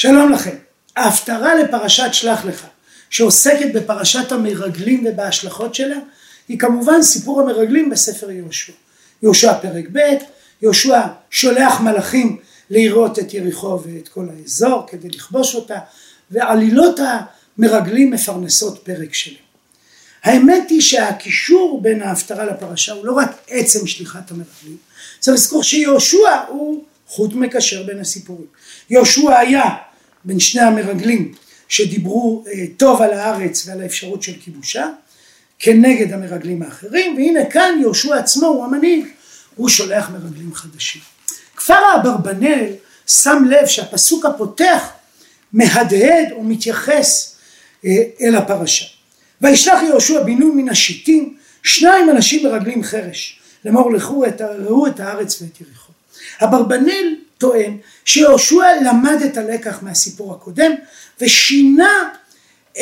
שלום לכם. ההפטרה לפרשת שלח לך, שעוסקת בפרשת המרגלים ובהשלכות שלה, היא כמובן סיפור המרגלים בספר יהושע. יהושע פרק ב', יהושע שולח מלאכים לראות את יריחו ואת כל האזור כדי לכבוש אותה, ועלילות המרגלים מפרנסות פרק שלם. האמת היא שהקישור בין ההפטרה לפרשה הוא לא רק עצם שליחת המרגלים, צריך לזכור שיהושע הוא חוט מקשר בין הסיפורים. יהושע היה בין שני המרגלים שדיברו אה, טוב על הארץ ועל האפשרות של כיבושה, כנגד המרגלים האחרים, והנה כאן יהושע עצמו הוא המנהיג, הוא שולח מרגלים חדשים. כפר האברבנאל שם לב שהפסוק הפותח מהדהד ומתייחס אה, אל הפרשה. וישלח יהושע בן נון מן השיטים שניים אנשים מרגלים חרש לאמור לכו את, ראו את הארץ ואת יריחו. אברבנאל טוען שיהושע למד את הלקח מהסיפור הקודם ושינה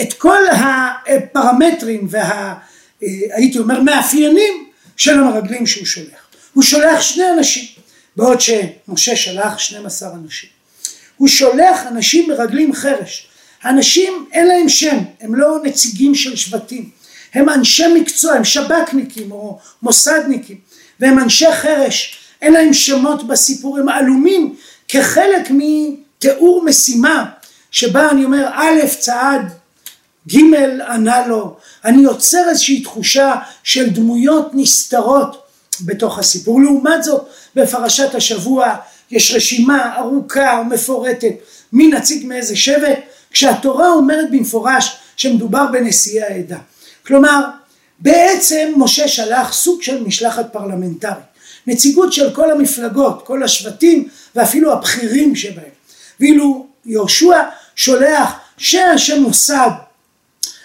את כל הפרמטרים וה... אה, הייתי אומר מאפיינים של המרגלים שהוא שולח. הוא שולח שני אנשים בעוד שמשה שלח 12 אנשים. הוא שולח אנשים מרגלים חרש. האנשים אין להם שם, הם לא נציגים של שבטים, הם אנשי מקצוע, הם שב"כניקים או מוסדניקים, והם אנשי חרש, אין להם שמות בסיפור, הם עלומים כחלק מתיאור משימה שבה אני אומר א' צעד, ג' ענה לו, אני יוצר איזושהי תחושה של דמויות נסתרות בתוך הסיפור. לעומת זאת בפרשת השבוע יש רשימה ארוכה ומפורטת מי נציג מאיזה שבט כשהתורה אומרת במפורש שמדובר בנשיאי העדה. כלומר בעצם משה שלח סוג של משלחת פרלמנטרית נציגות של כל המפלגות כל השבטים ואפילו הבכירים שבהם ואילו יהושע שולח שאנשי מוסד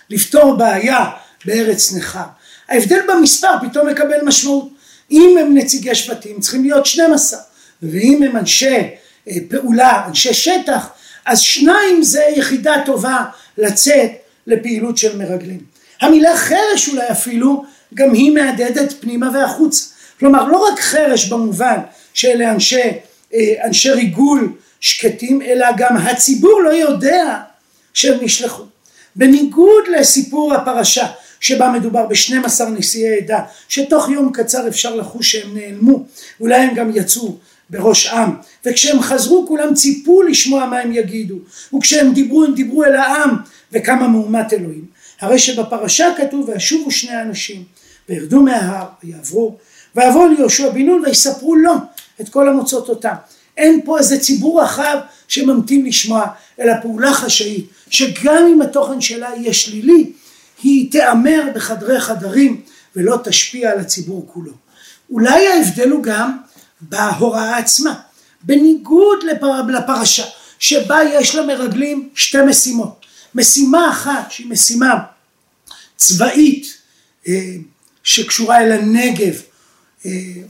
לפתור בעיה בארץ נכר ההבדל במספר פתאום מקבל משמעות אם הם נציגי שבטים צריכים להיות 12 ואם הם אנשי אה, פעולה, אנשי שטח, אז שניים זה יחידה טובה לצאת לפעילות של מרגלים. המילה חרש אולי אפילו גם היא מהדהדת פנימה והחוצה. כלומר לא רק חרש במובן שאלה אנשי, אה, אנשי ריגול שקטים, אלא גם הציבור לא יודע שהם נשלחו. בניגוד לסיפור הפרשה שבה מדובר ב-12 נשיאי עדה שתוך יום קצר אפשר לחוש שהם נעלמו אולי הם גם יצאו בראש עם. וכשהם חזרו כולם ציפו לשמוע מה הם יגידו. וכשהם דיברו הם דיברו אל העם וכמה מהומת אלוהים. הרי שבפרשה כתוב וישובו שני אנשים וירדו מההר ויעברו ויעברו ליהושע בן נון ויספרו לו את כל המוצאות אותם אין פה איזה ציבור רחב שממתין לשמוע אלא פעולה חשאית שגם אם התוכן שלה יהיה שלילי היא תיאמר בחדרי חדרים ולא תשפיע על הציבור כולו. אולי ההבדל הוא גם בהוראה עצמה. בניגוד לפר... לפרשה שבה יש למרגלים שתי משימות. משימה אחת שהיא משימה צבאית אה, שקשורה אל הנגב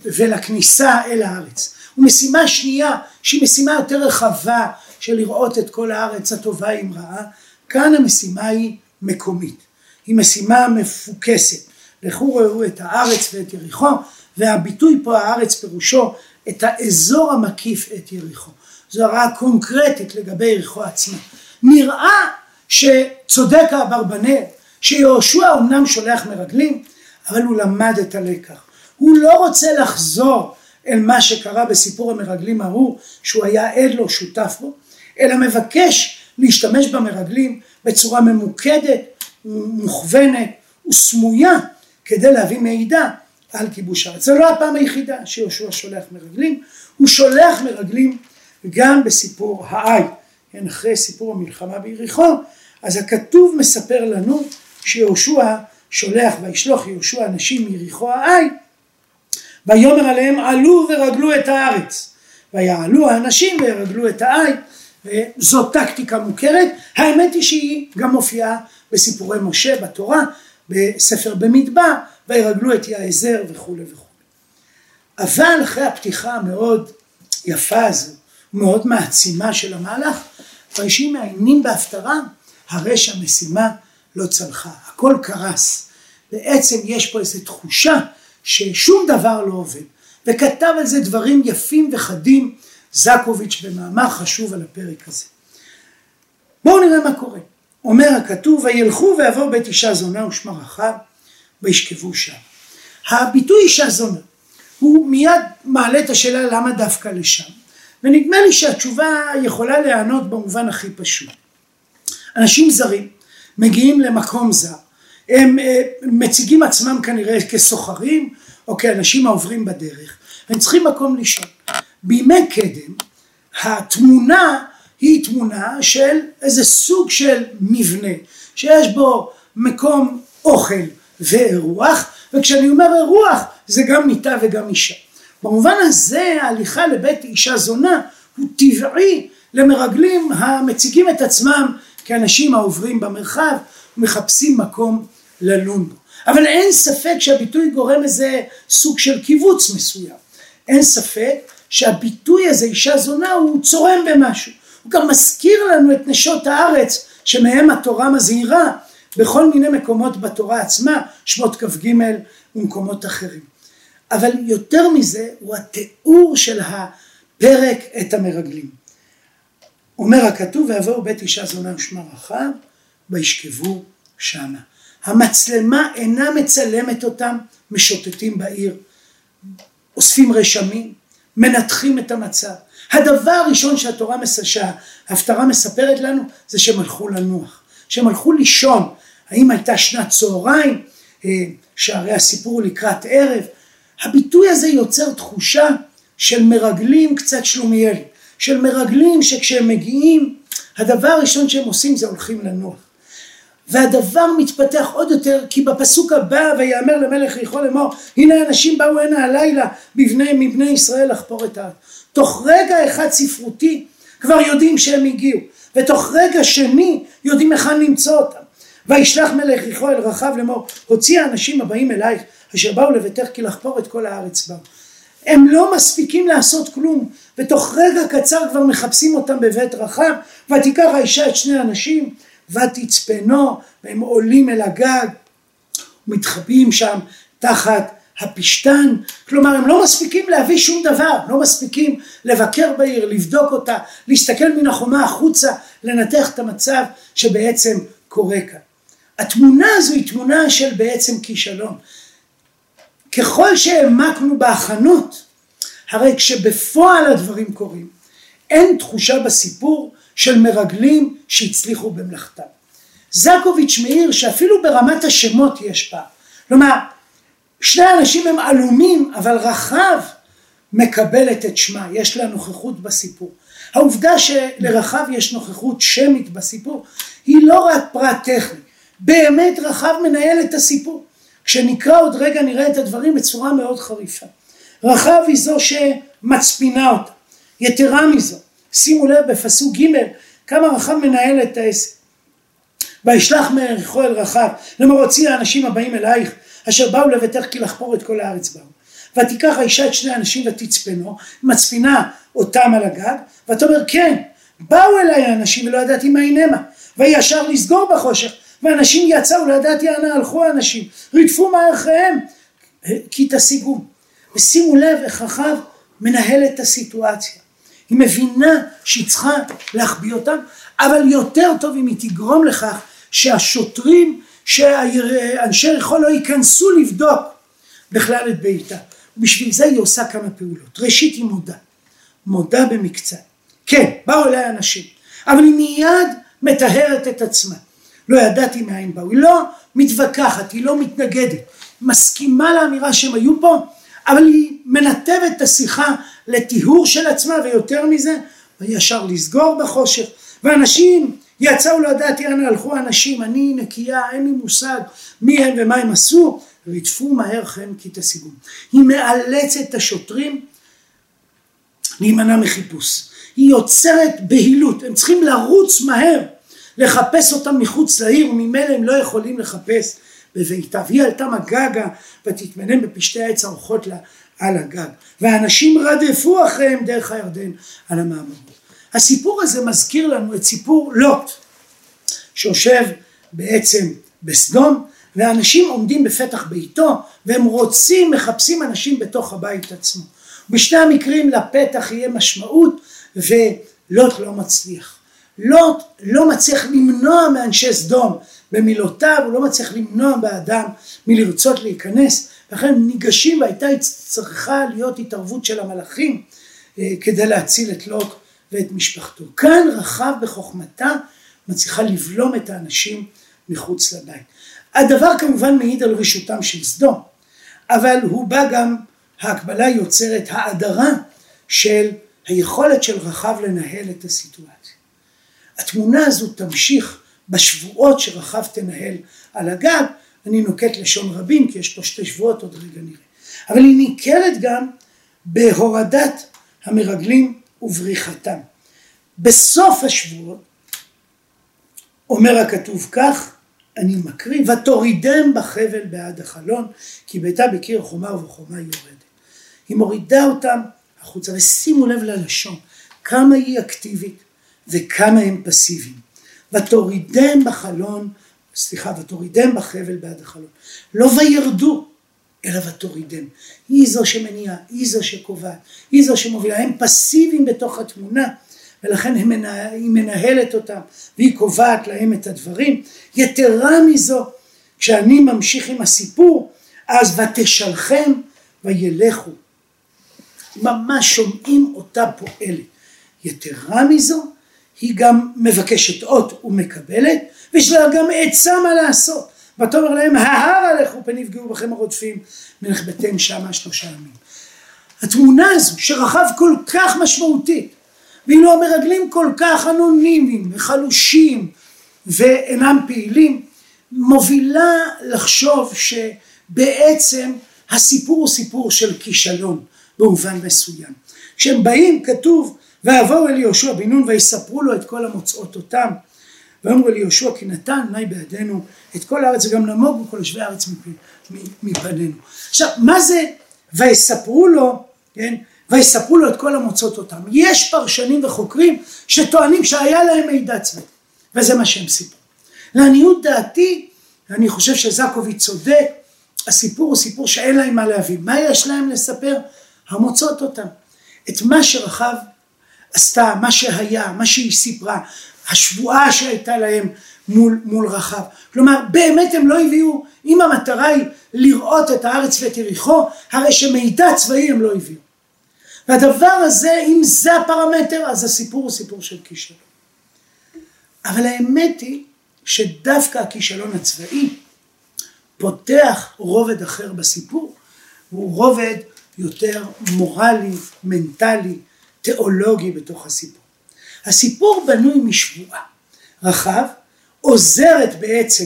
ולכניסה אל הארץ. ומשימה שנייה שהיא משימה יותר רחבה של לראות את כל הארץ הטובה עם רעה. כאן המשימה היא מקומית. היא משימה מפוקסת. לכו ראו את הארץ ואת יריחו, והביטוי פה הארץ פירושו את האזור המקיף את יריחו. זו הרעה קונקרטית לגבי יריחו עצמה. נראה שצודק האברבנאל, שיהושע אמנם שולח מרגלים, אבל הוא למד את הלקח. הוא לא רוצה לחזור אל מה שקרה בסיפור המרגלים ההוא, שהוא היה עד לו, שותף בו, אלא מבקש להשתמש במרגלים בצורה ממוקדת, מוכוונת וסמויה כדי להביא מידע על כיבוש הארץ. זו לא הפעם היחידה שיהושע שולח מרגלים, הוא שולח מרגלים גם בסיפור העי, כן, אחרי סיפור המלחמה ביריחו, אז הכתוב מספר לנו שיהושע שולח וישלוח יהושע אנשים מיריחו העי ויאמר עליהם עלו ורגלו את הארץ ויעלו האנשים וירגלו את העי וזאת טקטיקה מוכרת האמת היא שהיא גם מופיעה בסיפורי משה בתורה, בספר במדבר, וירגלו את יעזר וכולי וכולי. אבל אחרי הפתיחה המאוד יפה הזו, מאוד מעצימה של המהלך, האנשים מעיינים בהפטרה, הרי שהמשימה לא צלחה, הכל קרס. בעצם יש פה איזו תחושה ששום דבר לא עובד. וכתב על זה דברים יפים וחדים זקוביץ' במאמר חשוב על הפרק הזה. בואו נראה מה קורה. אומר הכתוב, וילכו ויבואו בית אישה זונה ושמה רחב, וישכבו שם. הביטוי אישה זונה, הוא מיד מעלה את השאלה למה דווקא לשם. ונדמה לי שהתשובה יכולה להיענות במובן הכי פשוט. אנשים זרים מגיעים למקום זר, הם אה, מציגים עצמם כנראה כסוחרים או כאנשים העוברים בדרך, הם צריכים מקום לישון. בימי קדם התמונה היא תמונה של איזה סוג של מבנה שיש בו מקום אוכל ואירוח וכשאני אומר אירוח זה גם מיטה וגם אישה. במובן הזה ההליכה לבית אישה זונה הוא טבעי למרגלים המציגים את עצמם כאנשים העוברים במרחב ומחפשים מקום ללון בו. אבל אין ספק שהביטוי גורם איזה סוג של קיבוץ מסוים. אין ספק שהביטוי הזה אישה זונה הוא צורם במשהו. הוא גם מזכיר לנו את נשות הארץ שמהם התורה מזהירה בכל מיני מקומות בתורה עצמה, שמות כ"ג ומקומות אחרים. אבל יותר מזה הוא התיאור של הפרק את המרגלים. אומר הכתוב ויבואו בית אישה זונה ושמה רחב וישכבו שמה. המצלמה אינה מצלמת אותם משוטטים בעיר, אוספים רשמים, מנתחים את המצב. הדבר הראשון שהתורה, שההפטרה מספרת לנו זה שהם הלכו לנוח, שהם הלכו לישון. האם הייתה שנת צהריים, אה, שהרי הסיפור הוא לקראת ערב, הביטוי הזה יוצר תחושה של מרגלים קצת שלומיאלים, של מרגלים שכשהם מגיעים, הדבר הראשון שהם עושים זה הולכים לנוח. והדבר מתפתח עוד יותר כי בפסוק הבא ויאמר למלך יכול לאמור הנה אנשים באו הנה הלילה בבני, מבני ישראל לחפור את הארץ. תוך רגע אחד ספרותי כבר יודעים שהם הגיעו ותוך רגע שני יודעים היכן למצוא אותם. וישלח מלך ריחו אל רחב לאמור הוציא האנשים הבאים אלייך אשר באו לביתך כי לחפור את כל הארץ באו. הם לא מספיקים לעשות כלום ותוך רגע קצר כבר מחפשים אותם בבית רחב ותיקח האישה את שני האנשים ותצפנו והם עולים אל הגג ומתחבאים שם תחת הפשתן, כלומר הם לא מספיקים להביא שום דבר, לא מספיקים לבקר בעיר, לבדוק אותה, להסתכל מן החומה החוצה, לנתח את המצב שבעצם קורה כאן. התמונה הזו היא תמונה של בעצם כישלון. ככל שהעמקנו בהכנות, הרי כשבפועל הדברים קורים, אין תחושה בסיפור של מרגלים שהצליחו במלאכתם. זקוביץ' מעיר שאפילו ברמת השמות יש פער. כלומר, שני האנשים הם עלומים, אבל רחב מקבלת את שמה, יש לה נוכחות בסיפור. העובדה שלרחב יש נוכחות שמית בסיפור, היא לא רק פרט טכני, באמת רחב מנהל את הסיפור. כשנקרא עוד רגע נראה את הדברים בצורה מאוד חריפה. רחב היא זו שמצפינה אותה. יתרה מזו, שימו לב בפסוק ג' כמה רחב מנהל את העסק. וישלח מעריכו אל רחב, לאמור הוציא האנשים הבאים אלייך, אשר באו לביתך כי לחפור את כל הארץ באו. ותיקח האישה את שני האנשים ותצפנו, מצפינה אותם על הגג, ותאמר כן, באו אליי האנשים ולא ידעתי מה הנמה, וישר לסגור בחושך, ואנשים יצאו, לא ידעתי אנה הלכו האנשים, רדפו מאחריהם, כי תשיגו. ושימו לב איך רחב מנהל את הסיטואציה. היא מבינה שהיא צריכה להחביא אותם, אבל יותר טוב אם היא תגרום לכך שהשוטרים, שאנשי רחוב לא ייכנסו לבדוק בכלל את ביתה. ובשביל זה היא עושה כמה פעולות. ראשית היא מודה, מודה במקצת. כן, באו אליי אנשים, אבל היא מיד מטהרת את עצמה. לא ידעתי מאין באו, היא לא מתווכחת, היא לא מתנגדת, מסכימה לאמירה שהם היו פה, אבל היא מנתבת את השיחה לטיהור של עצמה ויותר מזה וישר לסגור בחושך. ואנשים יצאו לא ידעתי אנה הלכו אנשים אני נקייה אין לי מושג מי הם ומה הם עשו רדפו מהר חן כי תשיגו היא מאלצת את השוטרים להימנע מחיפוש. היא יוצרת בהילות. הם צריכים לרוץ מהר לחפש אותם מחוץ לעיר וממילא הם לא יכולים לחפש בביתה והיא עלתה מגגה ותתמנם בפשתי העץ האורחות לה על הגג והאנשים רדפו אחריהם דרך הירדן על המעמדות. הסיפור הזה מזכיר לנו את סיפור לוט שיושב בעצם בסדום ואנשים עומדים בפתח ביתו והם רוצים מחפשים אנשים בתוך הבית עצמו. בשני המקרים לפתח יהיה משמעות ולוט לא מצליח. לוט לא מצליח למנוע מאנשי סדום במילותיו, הוא לא מצליח למנוע באדם מלרצות להיכנס, לכן ניגשים והייתה צריכה להיות התערבות של המלאכים אה, כדי להציל את לוט ואת משפחתו. כאן רחב בחוכמתה מצליחה לבלום את האנשים מחוץ לבית. הדבר כמובן מעיד על רשותם של סדום, אבל הוא בא גם, ההקבלה יוצרת האדרה של היכולת של רחב לנהל את הסיטואציה. התמונה הזו תמשיך בשבועות שרחב תנהל על הגג, אני נוקט לשון רבים כי יש פה שתי שבועות עוד רגע נראה, אבל היא ניכרת גם בהורדת המרגלים ובריחתם. בסוף השבועות אומר הכתוב כך, אני מקריא, ותורידם בחבל בעד החלון, כי ביתה בקיר חומה ובחומה יורדת. היא מורידה אותם החוצה, ושימו לב ללשון, כמה היא אקטיבית וכמה הם פסיביים. ותורידם בחלון, סליחה, ותורידם בחבל בעד החלון. לא וירדו, אלא ותורידם. היא זו שמניעה, היא זו שקובעת, היא זו שמובילה. הם פסיביים בתוך התמונה, ולכן היא, היא מנהלת אותם, והיא קובעת להם את הדברים. יתרה מזו, כשאני ממשיך עם הסיפור, אז ותשלחם וילכו. ממש שומעים אותה פועלת. יתרה מזו, היא גם מבקשת אות ומקבלת, ויש לה גם עצה מה לעשות. ותאמר להם, ההר לכו פן יפגעו בכם הרודפים, ונחבאתם שמה שלושה ימים. התמונה הזו שרחב כל כך משמעותית, ואילו המרגלים כל כך אנונימיים וחלושים ואינם פעילים, מובילה לחשוב שבעצם הסיפור הוא סיפור של כישלון במובן מסוים. כשהם באים כתוב ויבואו אל יהושע בן נון ויספרו לו את כל המוצאות אותם ויאמרו אל יהושע כי נתן נאי בידינו את כל הארץ וגם נמוגו כל יושבי הארץ מפנינו. עכשיו מה זה ויספרו לו, כן, ויספרו לו את כל המוצאות אותם. יש פרשנים וחוקרים שטוענים שהיה להם מידע צבאי וזה מה שהם סיפרו. לעניות דעתי אני חושב שזקוביץ צודק הסיפור הוא סיפור שאין להם מה להביא. מה יש להם לספר? המוצאות אותם. את מה שרחב עשתה, מה שהיה, מה שהיא סיפרה, השבועה שהייתה להם מול, מול רחב. כלומר, באמת הם לא הביאו, אם המטרה היא לראות את הארץ ואת יריחו, הרי שמידע צבאי הם לא הביאו. והדבר הזה, אם זה הפרמטר, אז הסיפור הוא סיפור של כישלון. אבל האמת היא שדווקא הכישלון הצבאי פותח רובד אחר בסיפור, הוא רובד יותר מורלי, מנטלי, תיאולוגי בתוך הסיפור. הסיפור בנוי משבועה רחב, עוזרת בעצם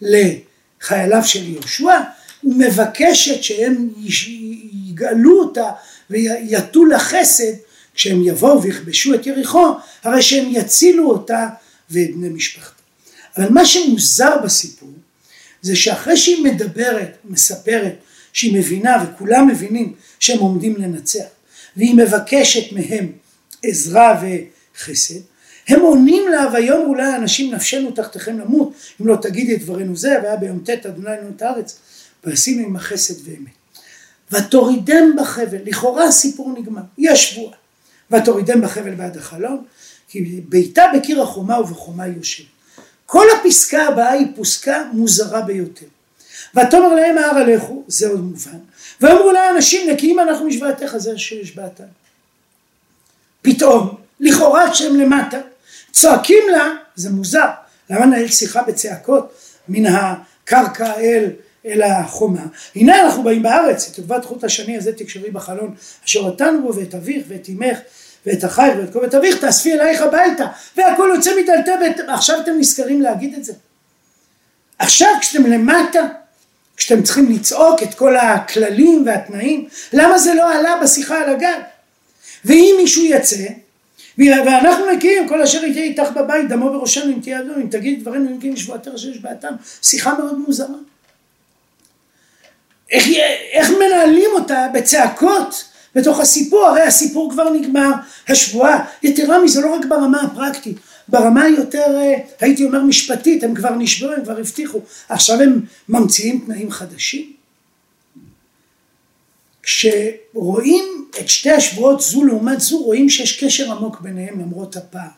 לחייליו של יהושע, ומבקשת שהם יגאלו אותה ויטו לה חסד כשהם יבואו ויכבשו את יריחו, הרי שהם יצילו אותה ואת בני משפחתה. אבל מה שמוזר בסיפור זה שאחרי שהיא מדברת, מספרת שהיא מבינה וכולם מבינים שהם עומדים לנצח והיא מבקשת מהם עזרה וחסד, הם עונים לה ויאמרו לה אנשים נפשנו תחתיכם למות אם לא תגידי את דברנו זה והיה ביום ט' אדוני לנו את הארץ ועשינו עם החסד ואמת. ותורידם בחבל, לכאורה הסיפור נגמר, יש שבועה. ותורידם בחבל בעד החלון, כי ביתה בקיר החומה ובחומה יושב. כל הפסקה הבאה היא פוסקה מוזרה ביותר. ותאמר להם ההר הלכו, זה עוד מובן, ואמרו לה אנשים נקיים אנחנו משבעתך זה אשר השבעתנו. פתאום, לכאורה כשהם למטה, צועקים לה, זה מוזר, למה נהל שיחה בצעקות מן הקרקע אל, אל החומה, הנה אנחנו באים בארץ, את עוגבת חוט השני הזה תקשרי בחלון, אשר אותנו בו ואת אביך ואת אמך ואת החי ואת כל בית אביך תאספי אלייך הביתה והכל יוצא מדלתי בית עכשיו אתם נזכרים להגיד את זה? עכשיו כשאתם למטה כשאתם צריכים לצעוק את כל הכללים והתנאים למה זה לא עלה בשיחה על הגג? ואם מישהו יצא ואנחנו נקיים כל אשר יהיה איתך בבית דמו בראשנו אם תהיה אדום אם תגיד דברינו נקיים לשבועתך אשר יש בעתם שיחה מאוד מוזרה. איך, איך מנהלים אותה בצעקות בתוך הסיפור, הרי הסיפור כבר נגמר, השבועה, יתרה מזה לא רק ברמה הפרקטית, ברמה היותר, אה, הייתי אומר משפטית, הם כבר נשברו, הם כבר הבטיחו, עכשיו הם ממציאים תנאים חדשים. כשרואים את שתי השבועות זו לעומת זו, רואים שיש קשר עמוק ביניהם למרות הפער.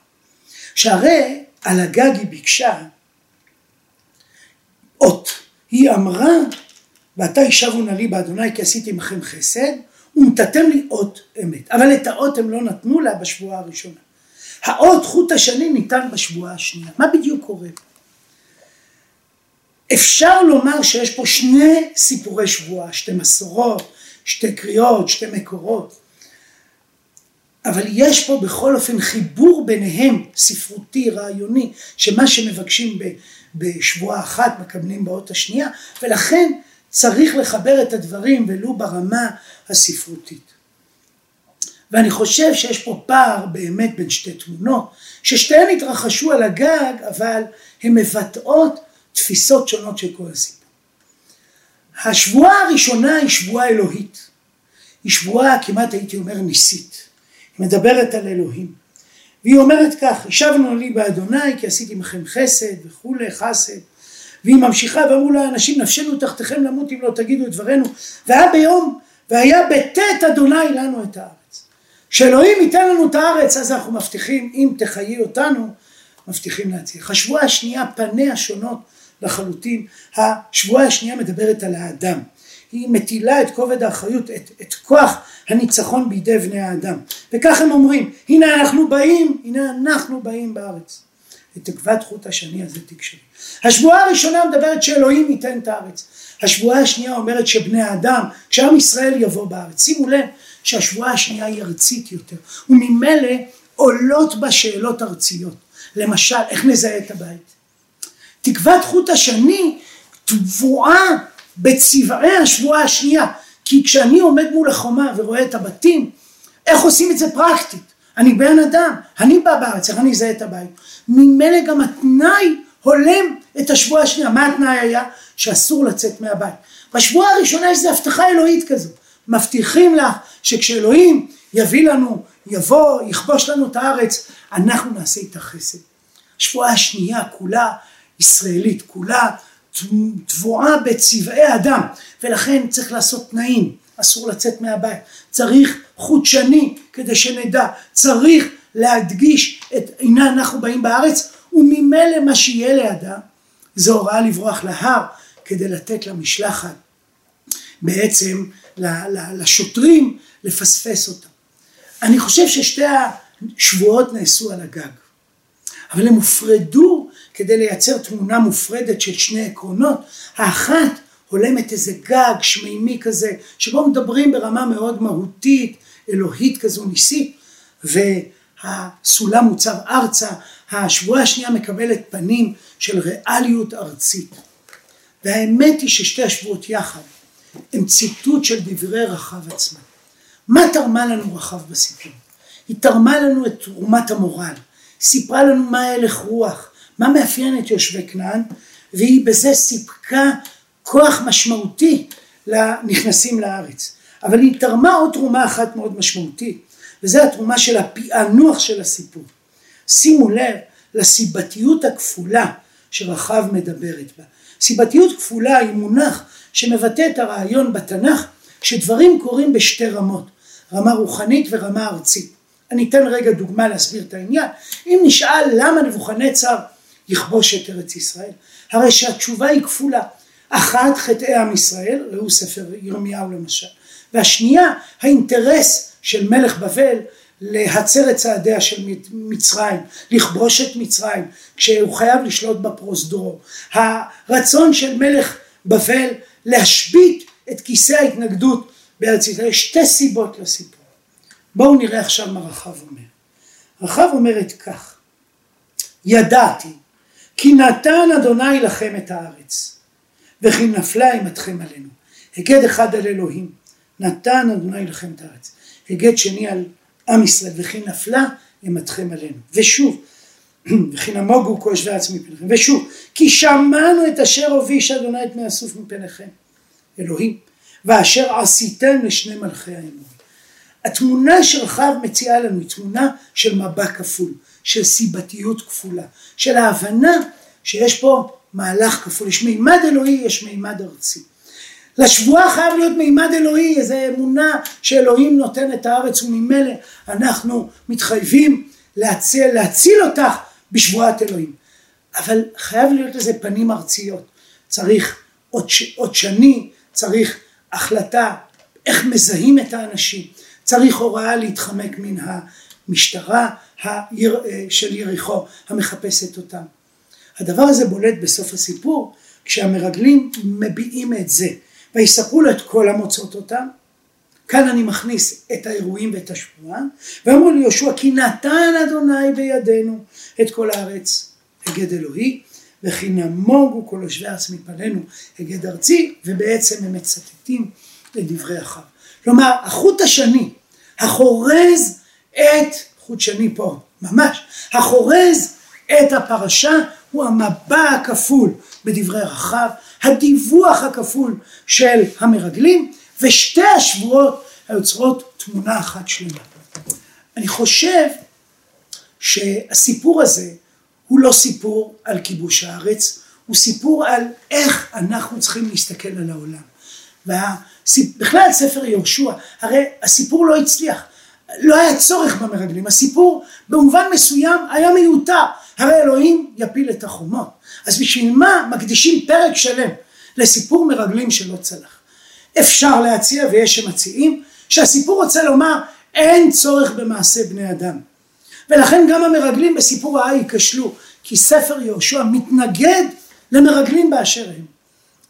שהרי על הגג היא ביקשה אות, היא אמרה ואתה ישבו נא לי באדוני כי עשיתי עמכם חסד ונתתם לי אות אמת אבל את האות הם לא נתנו לה בשבועה הראשונה האות חוט השני ניתן בשבועה השנייה מה בדיוק קורה? אפשר לומר שיש פה שני סיפורי שבועה שתי מסורות שתי קריאות שתי מקורות אבל יש פה בכל אופן חיבור ביניהם ספרותי רעיוני שמה שמבקשים בשבועה אחת מקבלים באות השנייה ולכן צריך לחבר את הדברים ולו ברמה הספרותית. ואני חושב שיש פה פער באמת בין שתי תמונות ששתיהן התרחשו על הגג אבל הן מבטאות תפיסות שונות של כל הסיפור. השבועה הראשונה היא שבועה אלוהית. היא שבועה כמעט הייתי אומר ניסית. היא מדברת על אלוהים. והיא אומרת כך, ישבנו לי באדוני כי עשיתי מכם חסד וכולי חסד. והיא ממשיכה ואמרו לה אנשים נפשנו תחתיכם למות אם לא תגידו את דברנו. והיה ביום והיה בטאת אדוני לנו את הארץ. שאלוהים ייתן לנו את הארץ אז אנחנו מבטיחים אם תחיי אותנו מבטיחים להצליח. השבועה השנייה פניה שונות לחלוטין. השבועה השנייה מדברת על האדם. היא מטילה את כובד האחריות, את, את כוח הניצחון בידי בני האדם. וכך הם אומרים, הנה אנחנו באים, הנה אנחנו באים בארץ. את תקוות חוט השני הזה תקשרי. השבועה הראשונה מדברת שאלוהים ייתן את הארץ. השבועה השנייה אומרת שבני האדם, כשעם ישראל יבוא בארץ. שימו לב שהשבועה השנייה היא ארצית יותר, וממילא עולות בה שאלות ארציות. למשל, איך נזהה את הבית? תקוות חוט השני תבואה בצבעי השבועה השנייה. כי כשאני עומד מול החומה ורואה את הבתים, איך עושים את זה פרקטית? אני בן אדם, אני בא בארץ, איך אני אזהה את הבית? ממילא גם התנאי הולם את השבועה השנייה. מה התנאי היה? שאסור לצאת מהבית. בשבועה הראשונה יש איזו הבטחה אלוהית כזו. מבטיחים לך שכשאלוהים יביא לנו, יבוא, יכבוש לנו את הארץ, אנחנו נעשה איתה חסד. השבועה השנייה כולה ישראלית, כולה תבואה בצבעי אדם, ולכן צריך לעשות תנאים, אסור לצאת מהבית, צריך חוט שני כדי שנדע, צריך להדגיש את הנה אנחנו באים בארץ, וממילא מה שיהיה לידה זה הוראה לברוח להר כדי לתת למשלחת. בעצם לשוטרים לפספס אותם. אני חושב ששתי השבועות נעשו על הגג, אבל הם הופרדו כדי לייצר תמונה מופרדת של שני עקרונות. האחת הולמת איזה גג שמימי כזה, שבו מדברים ברמה מאוד מהותית, אלוהית כזו ניסית, והסולם מוצב ארצה, השבועה השנייה מקבלת פנים של ריאליות ארצית. והאמת היא ששתי השבועות יחד הם ציטוט של דברי רחב עצמה. מה תרמה לנו רחב בסיפור? היא תרמה לנו את תרומת המורל, סיפרה לנו מה הלך רוח, מה מאפיין את יושבי כנען, והיא בזה סיפקה כוח משמעותי לנכנסים לארץ. אבל היא תרמה עוד תרומה אחת מאוד משמעותית, וזה התרומה של הפענוח של הסיפור. שימו לב לסיבתיות הכפולה שרחב מדברת בה. סיבתיות כפולה היא מונח שמבטא את הרעיון בתנ"ך שדברים קורים בשתי רמות, רמה רוחנית ורמה ארצית. אני אתן רגע דוגמה להסביר את העניין. אם נשאל למה נבוכנצר יכבוש את ארץ ישראל, הרי שהתשובה היא כפולה. אחת חטאי עם ישראל, ראו ספר ירמיהו למשל, והשנייה האינטרס של מלך בבל להצר את צעדיה של מצרים, לכבוש את מצרים, כשהוא חייב לשלוט בפרוזדור. הרצון של מלך בבל להשבית את כיסא ההתנגדות בארץ ישראל. יש שתי סיבות לסיפור. בואו נראה עכשיו מה רחב אומר. רחב אומרת כך, ידעתי כי נתן אדוני לכם את הארץ, וכי נפלה אימתכם עלינו. היגד אחד על אלוהים, נתן אדוני לכם את הארץ. היגד שני על עם ישראל, וכי נפלה אימתכם עלינו. ושוב, וכי נמוגו כל יושבי הארץ מפניכם. ושוב, כי שמענו את אשר הוביש אדוני את מי הסוף מפניכם. אלוהים, ואשר עשיתם לשני מלכי האמור. התמונה שרחב מציעה לנו היא תמונה של מבע כפול, של סיבתיות כפולה, של ההבנה שיש פה מהלך כפול, יש מימד אלוהי, יש מימד ארצי. לשבועה חייב להיות מימד אלוהי, איזו אמונה שאלוהים נותן את הארץ וממילא אנחנו מתחייבים להציל, להציל אותך בשבועת אלוהים. אבל חייב להיות לזה פנים ארציות. צריך עוד שני, צריך החלטה איך מזהים את האנשים, צריך הוראה להתחמק מן המשטרה של יריחו המחפשת אותם. הדבר הזה בולט בסוף הסיפור כשהמרגלים מביעים את זה ויספרו לו את כל המוצאות אותם כאן אני מכניס את האירועים ואת השבועה ואמרו ליהושע כי נתן אדוני בידינו את כל הארץ הגד אלוהי וכי נמוגו כל יושבי ארץ מפנינו הגד ארצי ובעצם הם מצטטים את דברי אחר. כלומר החוט השני החורז את חוט שני פה ממש החורז את הפרשה הוא המבע הכפול בדברי רחב, הדיווח הכפול של המרגלים ושתי השבועות היוצרות תמונה אחת שלמה. אני חושב שהסיפור הזה הוא לא סיפור על כיבוש הארץ, הוא סיפור על איך אנחנו צריכים להסתכל על העולם. ובכלל ספר יהושע, הרי הסיפור לא הצליח, לא היה צורך במרגלים, הסיפור במובן מסוים היה מיותר, הרי אלוהים יפיל את החומות, אז בשביל מה מקדישים פרק שלם לסיפור מרגלים שלא צלח? אפשר להציע ויש שמציעים שהסיפור רוצה לומר אין צורך במעשה בני אדם ולכן גם המרגלים בסיפור ההוא ייכשלו כי ספר יהושע מתנגד למרגלים באשר הם.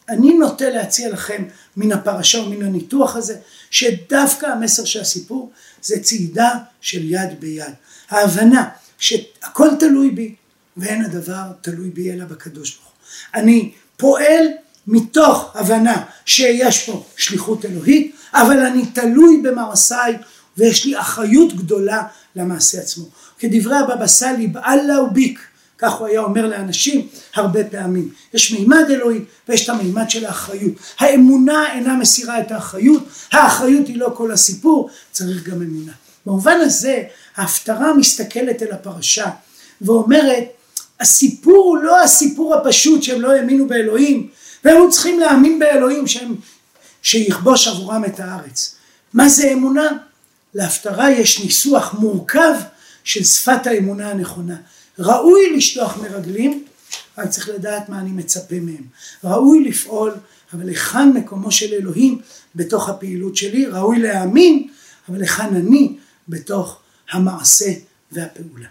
אני נוטה להציע לכם מן הפרשה ומן הניתוח הזה שדווקא המסר של הסיפור זה צעידה של יד ביד. ההבנה שהכל תלוי בי ואין הדבר תלוי בי אלא בקדוש ברוך הוא. אני פועל מתוך הבנה שיש פה שליחות אלוהית אבל אני תלוי במעשיי ויש לי אחריות גדולה למעשה עצמו. כדברי הבבא סאלי באללה וביק כך הוא היה אומר לאנשים הרבה פעמים. יש מימד אלוהי ויש את המימד של האחריות. האמונה אינה מסירה את האחריות, האחריות היא לא כל הסיפור, צריך גם אמונה. במובן הזה ההפטרה מסתכלת אל הפרשה ואומרת הסיפור הוא לא הסיפור הפשוט שהם לא האמינו באלוהים והם צריכים להאמין באלוהים שהם, שיכבוש עבורם את הארץ. מה זה אמונה? להפטרה יש ניסוח מורכב של שפת האמונה הנכונה. ראוי לשלוח מרגלים, אבל צריך לדעת מה אני מצפה מהם. ראוי לפעול, אבל היכן מקומו של אלוהים בתוך הפעילות שלי? ראוי להאמין, אבל היכן אני בתוך המעשה והפעולה.